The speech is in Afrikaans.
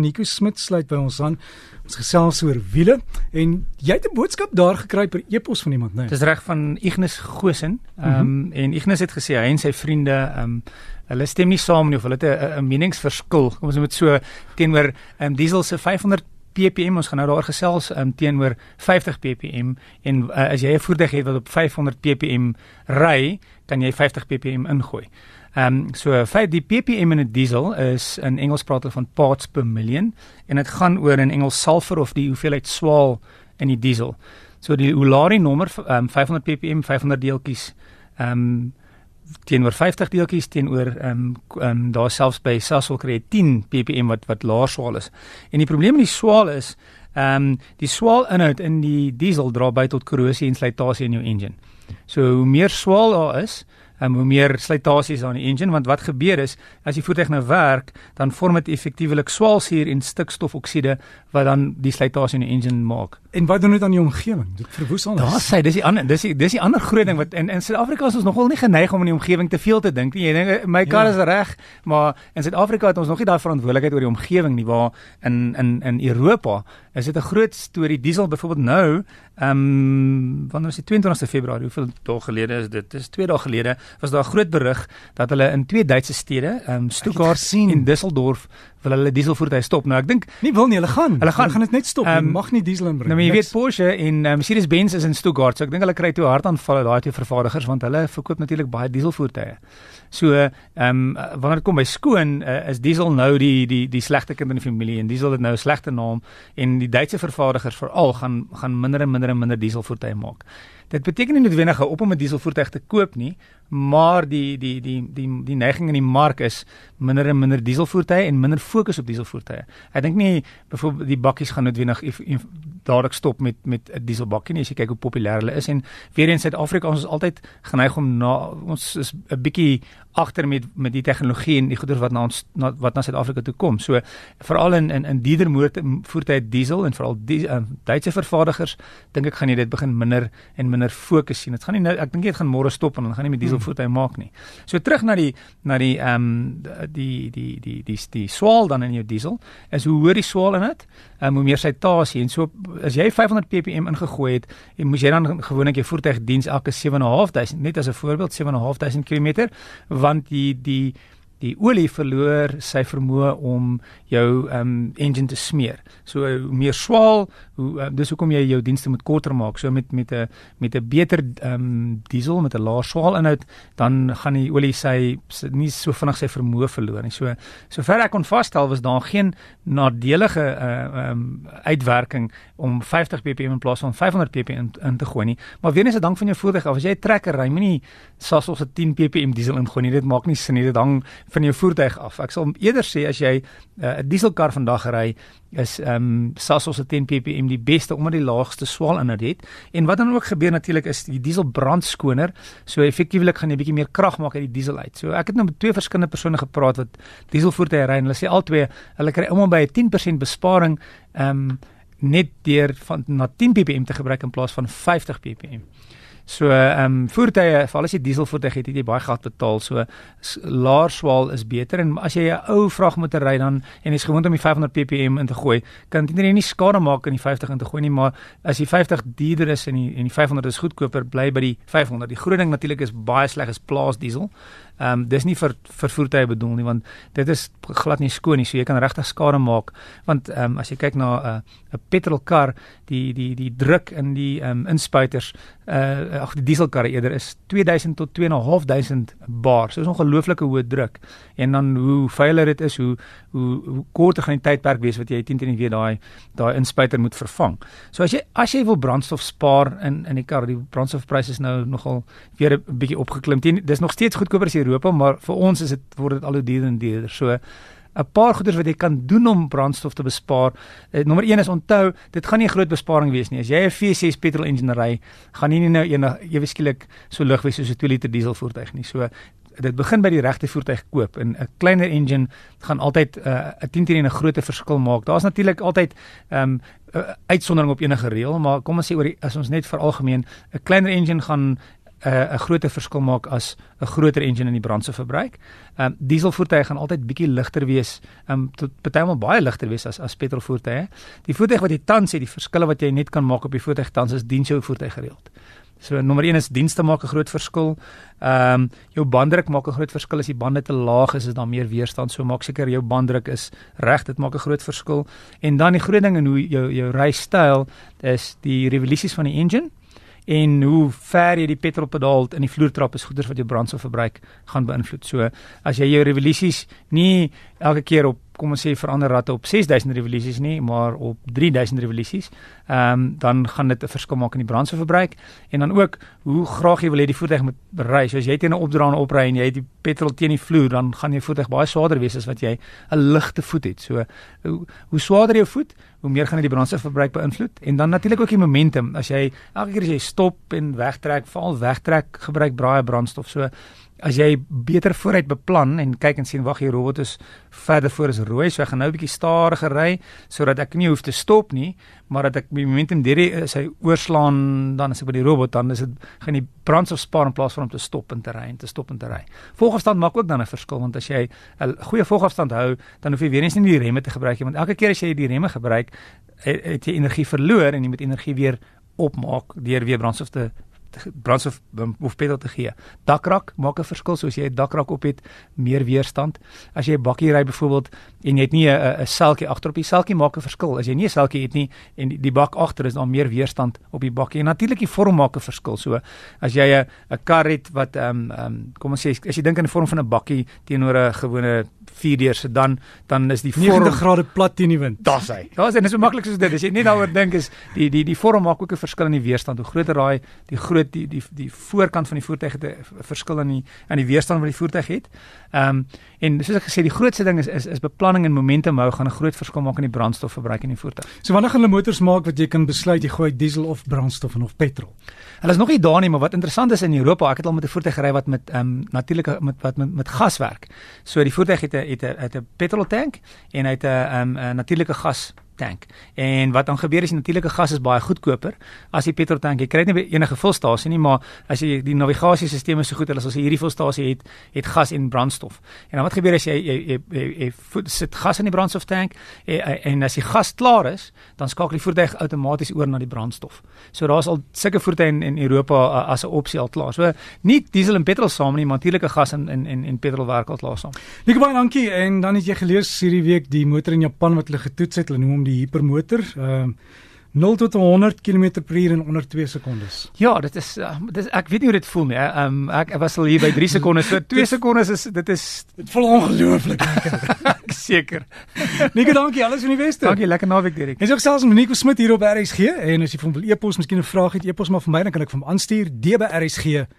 Nico Smit sluit by ons aan. Ons gesels oor wiele en jy het 'n boodskap daar gekry per e-pos van iemand, né? Nee? Dis reg van Ignis Gosen. Ehm um, mm -hmm. en Ignis het gesê hy en sy vriende ehm um, hulle stem nie saam nie of hulle het 'n meningsverskil. Kom ons moet so teenoor ehm um, diesel se 500 ppm ons gaan nou daar gesels um, teenoor 50 ppm en uh, as jy 'n voertuig het wat op 500 ppm ry, kan jy 50 ppm ingooi. Ehm um, so die ppm in 'n diesel is in Engels praat hulle van parts per million en dit gaan oor in Engels sulfur of die hoeveelheid swaal in die diesel. So die Ulari nommer ehm um, 500 ppm 500 deeltjies ehm um, teenoor 50 deeltjies teenoor ehm um, um, daar selfs by Sasol kry 10 ppm wat wat laer swaal is. En die probleem met die swaal is ehm um, die swaal inhoud in die diesel dra by tot korrosie en slytasie in jou engine. So hoe meer swaal daar is, um, hoe meer slytasies aan die engine want wat gebeur is as die voertuig nou werk dan vorm dit effektiewelik swaalsuur en stikstofoksiede wat dan die slytasie in die engine maak. En wat doen dit aan die omgewing? Dit verwoes alles. Daar sê dis die ander dis die dis die ander groot ding wat in in Suid-Afrika is ons nogal nie geneig om aan die omgewing te veel te dink nie. Jy dink my kar ja. is reg, maar in Suid-Afrika het ons nog nie daai verantwoordelikheid oor die omgewing nie waar in in in Europa is dit 'n groot storie diesel byvoorbeeld nou ehm um, wanneer is die 22ste Februarie hoeveel dae gelede is dit dis 2 dae gelede was daar groot berig dat hulle in twee Duitse stede ehm um, Stuttgart en Düsseldorf wil hulle dieselvoertuie stop. Nou ek dink nie wil nie, hulle gaan. Hulle gaan, gaan dit net stop. Um, mag nie diesel inbring. Nou jy weet Porsche en um, Mercedes-Benz is in Stuttgart, so ek dink hulle kry toe hartaanvalle daai twee vervaardigers want hulle verkoop natuurlik baie dieselvoertuie. So, ehm um, wanneer dit kom by skoon, uh, is diesel nou die die die slegte kind in die familie en diesel het nou 'n slegte naam en die Duitse vervaardigers veral gaan gaan minder en minder en minder dieselvoertuie maak. Dit beteken nie noodwendig op om 'n dieselvoertuig te koop nie, maar die die die die die neiging in die mark is minder en minder dieselvoertuie en minder fokus op dieselvoertuie. Ek dink nie byvoorbeeld die bakkies gaan noodwendig dadelik stop met met 'n dieselbakkie nie as jy kyk hoe populêr hulle is en weer in Suid-Afrika ons is altyd geneig om na ons is 'n bietjie agter met met die tegnologie en die goeder wat na ons na, wat na Suid-Afrika toe kom. So veral in in in dierder voertuie diesel en veral die uh, Duitse vervaardigers dink ek gaan jy dit begin minder en minder fokus sien. Dit gaan nie nou ek dink dit gaan môre stop en dan gaan nie met dieselvoertuie hmm. maak nie. So terug na die na die ehm um, die die die die die, die swaal dan in jou diesel is hoe hoor die swaal in dit? Ehm um, hoe meer sitasie en so as jy 500 ppm ingegooi het en moes jy dan gewoonlik jou voertuig diens elke 7.500 net as 'n voorbeeld 7.500 km want die die die olie verloor sy vermoë om jou um engine te smeer. So hoe meer swaal, hoe uh, dis hoekom jy jou dienste moet korter maak. So met met 'n met 'n beter um diesel met 'n laer swaal inhoud, dan gaan die olie sy, sy nie so vinnig sy vermoë verloor nie. So sover ek kon vasstel was daar geen nadelige uh um uitwerking om 50 ppm in plaas van 500 ppm in, in te gooi nie. Maar weer eens 'n dank van jou voertuig af. As jy 'n trekker ry, moenie sas ons 'n 10 ppm diesel ingooi nie. Dit maak nie sin nie. Dit hang van jou voertuig af. Ek sal eerder sê as jy uh, 'n uh, dieselkar vandag ry, is ehm um, Sasol se 10 ppm die beste omdat die laagste swaal inhoud het. En wat dan ook gebeur natuurlik is die diesel brand skoner. So effektiewelik gaan jy bietjie meer krag maak uit die diesel uit. So ek het nou met twee verskillende persone gepraat wat dieselvoertuie ry en hulle sê albei hulle kry almal by 'n 10% besparing ehm um, net deur van na 10 ppm te gebruik in plaas van 50 ppm. So ehm um, voertuie, veral as jy dieselvoertuig het, het jy baie geld betaal. So laer swaal is beter en as jy 'n ou vragmotor ry dan en jy's gewoond om die 500 ppm in te gooi, kan dit nie skade maak in die 50 in te gooi nie, maar as die 50 duurder is en die en die 500 is goedkoper, bly by die 500. Die groot ding natuurlik is baie sleg is plaas diesel. Ehm um, dis nie vir vir voertuie bedoel nie want dit is glad nie skoon nie, so jy kan regtig skade maak. Want ehm um, as jy kyk na 'n uh, 'n petrolkar, die die die druk in die ehm um, inspuiters uh ag die dieselkarre eerder is 2000 tot 2500 bar. So is ongelooflike hoë druk. En dan hoe veiliger dit is, hoe hoe hoe korter gaan die tydperk wees wat jy teen teen weer daai daai inspuiter moet vervang. So as jy as jy wil brandstof spaar in in die kar, die brandstofpryse is nou nogal weer 'n bietjie opgeklim. Dis nog steeds goedkoper as Europa, maar vir ons is dit word dit al hoe duurder en duurder. So 'n paar goeders wat jy kan doen om brandstof te bespaar. Uh, nommer 1 is onthou, dit gaan nie 'n groot besparing wees nie. As jy 'n V6 petrol engine ry, gaan nie nou eendag ewe skielik so lig wees soos 'n 2 liter diesel voertuig nie. So dit begin by die regte voertuig koop en 'n kleiner engine gaan altyd uh, 'n uh, 10 teen 'n groot verskil maak. Daar's natuurlik altyd ehm um, uh, uitsondering op enige reël, maar kom ons sê oor die, as ons net vir algemeen 'n kleiner engine gaan 'n groter verskil maak as 'n groter engine in die brandstofverbruik. Ehm um, dieselvoertuie gaan altyd bietjie ligter wees, ehm um, tot partymal baie ligter wees as as petrolvoertuie. Die voertuig wat jy tans het, die verskille wat jy net kan maak op die voertuig tans is dien jou voertuig gereeld. So nommer 1 is dienste maak 'n groot verskil. Ehm um, jou banddruk maak 'n groot verskil as die bande te laag is, is daar meer weerstand. So maak seker jou banddruk is reg, dit maak 'n groot verskil. En dan die groot ding in hoe jou jou rystyl is die revolusies van die engine en hoe ver jy die petrolpedaal in die vloertrap is goeders wat jou brandstofverbruik gaan beïnvloed. So as jy jou revolusies nie elke keer op kom ons sê verander ratte op 6000 revolusies nie, maar op 3000 revolusies, ehm um, dan gaan dit 'n verskil maak in die brandstofverbruik en dan ook hoe graag jy wil hê die voertuig moet ry. So as jy teen 'n opdraande opry en jy het die petrol teen die vloer, dan gaan jou voertuig baie swaarder wees as wat jy 'n ligte voet het. So hoe, hoe swaarder jou voet, hoe meer gaan dit die brandstofverbruik beïnvloed en dan natuurlik ook die momentum. As jy elke keer as jy stop en wegtrek, veral wegtrek, gebruik baie brandstof. So as jy beter vooruit beplan en kyk en sien wag hier robot is verder voor is rooi so ek gaan nou 'n bietjie stadiger ry sodat ek nie hoef te stop nie maar dat ek die momentum deur die sy oorslaan dan as ek by die robot dan is dit gaan die brandstof spaar in plaas van om te stop en te ry en te stop en te ry. Volgafstand maak ook dan 'n verskil want as jy 'n goeie volgafstand hou dan hoef jy weer eens nie die remme te gebruik nie want elke keer as jy die remme gebruik het jy energie verloor en jy moet energie weer opmaak deur weer brandstof te brandstof of petrol te gee. Dakrak maak 'n verskil soos jy 'n dakrak op het, meer weerstand. As jy 'n bakkie ry byvoorbeeld en jy het nie 'n 'n selkie agter op die selkie maak 'n verskil. As jy nie 'n selkie het nie en die, die bak agter is dan meer weerstand op die bakkie. En natuurlik die vorm maak 'n verskil. So as jy 'n 'n kar het wat ehm um, ehm um, kom ons sê as jy dink aan die vorm van 'n bakkie teenoor 'n gewone vierdeur se dan dan is die vorm 90 grade plat teen die wind. Daar's hy. Daar's en dit is so maklik soos dit. As jy net daaroor dink is die die die vorm maak ook 'n verskil in die weerstand. Hoe groter daai die groot die die die voorkant van die voertuig het 'n verskil in die aan die weerstand wat die voertuig het. Ehm um, en soos ek gesê die grootste ding is is is beplanning en momentum hou gaan 'n groot verskil maak in die brandstofverbruik in die voertuig. So wanneer gaan hulle motors maak wat jy kan besluit jy gooi diesel of brandstof en of petrol? Hulle is nog nie daar nie, maar wat interessant is in Europa, ek het al met 'n voertuig gery wat met ehm um, natuurlike met wat met met gas werk. So die voertuig het 'n het 'n het 'n petrol tank en hy het 'n ehm 'n natuurlike gas tank. En wat dan gebeur is natuurlike gas is baie goedkoper as die petrol tank. Jy kry nie enige vulstasie nie, maar as jy die navigasiesisteem is so goed as jy hierdie vulstasie het, het gas en brandstof. En dan wat gebeur as jy jy jy, jy, jy, jy sit gas in die brandstof tank en, en as die gas klaar is, dan skakel die voertuig outomaties oor na die brandstof. So daar's al sulke voertuie in, in Europa as 'n opsie al klaar. So nie diesel en petrol saam nie, maar natuurlike gas en en en, en petrol werk al klaar saam. Nikobaan, dankie. En dan het jy gelees hierdie week die motor in Japan wat hulle getoets het, hulle noem hom die hipermotor. Ehm uh, 0 tot 100 km/h in onder 2 sekondes. Ja, dit is uh, dit is ek weet nie hoe dit voel nie. Ehm um, ek, ek was al hier by 3 sekondes. So 2 sekondes is dit is dit voel ongelooflik lekker. ek seker. Nico, dankie. Alles van die beste. Dankie, lekker naweek Dirk. Ons ook selfs met Nico Smit hier op RSG en as jy van wil e-pos, miskien 'n vraag het, e-pos maar vir my dan kan ek vir hom aanstuur dbrsg.co.za.